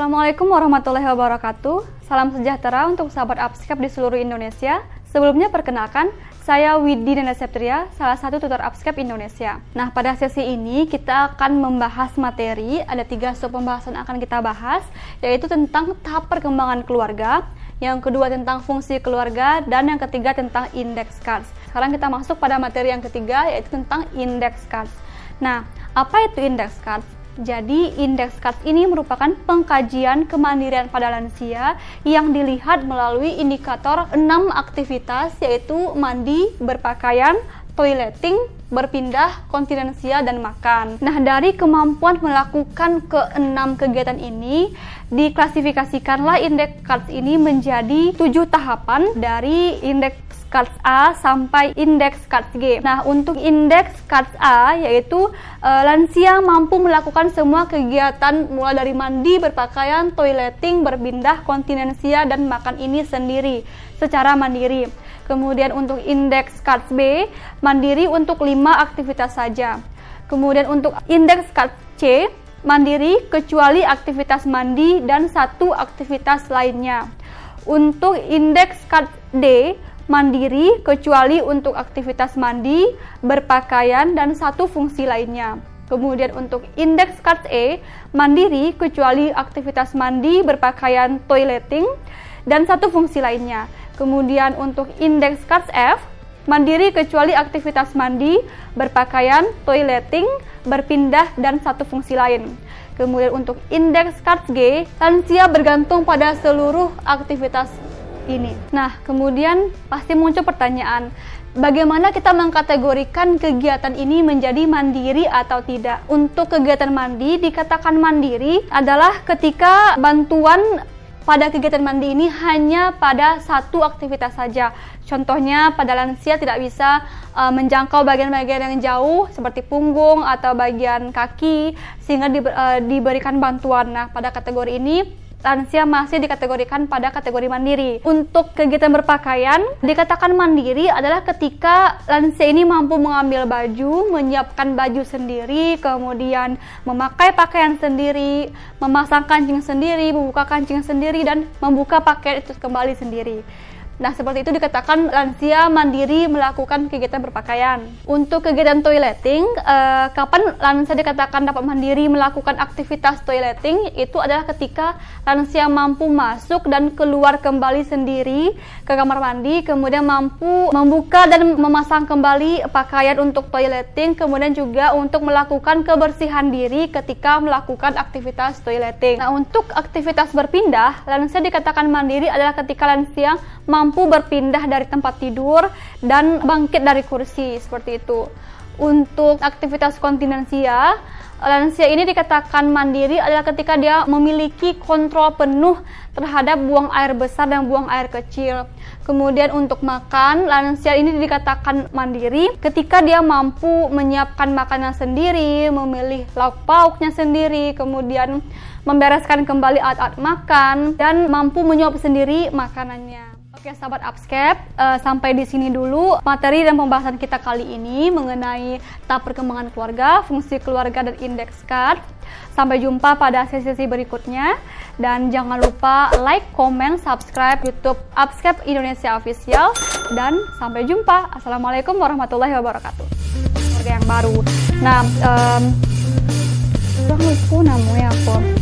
Assalamualaikum warahmatullahi wabarakatuh. Salam sejahtera untuk sahabat Upscape di seluruh Indonesia. Sebelumnya perkenalkan, saya Widi Nanda Septria, salah satu tutor Upscape Indonesia. Nah, pada sesi ini kita akan membahas materi, ada tiga sub pembahasan akan kita bahas, yaitu tentang tahap perkembangan keluarga, yang kedua tentang fungsi keluarga, dan yang ketiga tentang index cards. Sekarang kita masuk pada materi yang ketiga, yaitu tentang index cards. Nah, apa itu index cards? Jadi, indeks cards ini merupakan pengkajian kemandirian pada lansia yang dilihat melalui indikator 6 aktivitas yaitu mandi, berpakaian, toileting, berpindah, kontinensia, dan makan. Nah, dari kemampuan melakukan keenam kegiatan ini, diklasifikasikanlah indeks cards ini menjadi tujuh tahapan dari indeks cards A sampai indeks cards G. Nah, untuk indeks cards A yaitu e, lansia mampu melakukan semua kegiatan mulai dari mandi, berpakaian, toileting, berpindah, kontinensia dan makan ini sendiri secara mandiri. Kemudian untuk indeks cards B mandiri untuk 5 aktivitas saja. Kemudian untuk indeks cards C mandiri kecuali aktivitas mandi dan satu aktivitas lainnya. Untuk indeks card D mandiri kecuali untuk aktivitas mandi, berpakaian, dan satu fungsi lainnya. Kemudian untuk indeks cards E, mandiri kecuali aktivitas mandi, berpakaian, toileting, dan satu fungsi lainnya. Kemudian untuk indeks cards F, mandiri kecuali aktivitas mandi, berpakaian, toileting, berpindah, dan satu fungsi lain. Kemudian untuk indeks cards G, lansia bergantung pada seluruh aktivitas ini. Nah, kemudian pasti muncul pertanyaan, bagaimana kita mengkategorikan kegiatan ini menjadi mandiri atau tidak? Untuk kegiatan mandi dikatakan mandiri adalah ketika bantuan pada kegiatan mandi ini hanya pada satu aktivitas saja. Contohnya pada lansia tidak bisa uh, menjangkau bagian-bagian yang jauh seperti punggung atau bagian kaki sehingga di, uh, diberikan bantuan. Nah, pada kategori ini lansia masih dikategorikan pada kategori mandiri. Untuk kegiatan berpakaian, dikatakan mandiri adalah ketika lansia ini mampu mengambil baju, menyiapkan baju sendiri, kemudian memakai pakaian sendiri, memasang kancing sendiri, membuka kancing sendiri, dan membuka pakaian itu kembali sendiri. Nah, seperti itu dikatakan lansia mandiri melakukan kegiatan berpakaian. Untuk kegiatan toileting, eh, kapan lansia dikatakan dapat mandiri melakukan aktivitas toileting? Itu adalah ketika lansia mampu masuk dan keluar kembali sendiri ke kamar mandi, kemudian mampu membuka dan memasang kembali pakaian untuk toileting, kemudian juga untuk melakukan kebersihan diri ketika melakukan aktivitas toileting. Nah, untuk aktivitas berpindah, lansia dikatakan mandiri adalah ketika lansia mampu mampu berpindah dari tempat tidur dan bangkit dari kursi seperti itu. Untuk aktivitas kontinensia, lansia ini dikatakan mandiri adalah ketika dia memiliki kontrol penuh terhadap buang air besar dan buang air kecil. Kemudian untuk makan, lansia ini dikatakan mandiri ketika dia mampu menyiapkan makanan sendiri, memilih lauk pauknya sendiri, kemudian membereskan kembali alat-alat makan dan mampu menyuap sendiri makanannya. Oke sahabat Upscape, uh, sampai di sini dulu materi dan pembahasan kita kali ini mengenai tahap perkembangan keluarga, fungsi keluarga dan indeks card. Sampai jumpa pada sesi-sesi berikutnya dan jangan lupa like, comment, subscribe YouTube Upscape Indonesia Official dan sampai jumpa. Assalamualaikum warahmatullahi wabarakatuh. Keluarga yang baru. Nah, um, lupa namanya apa?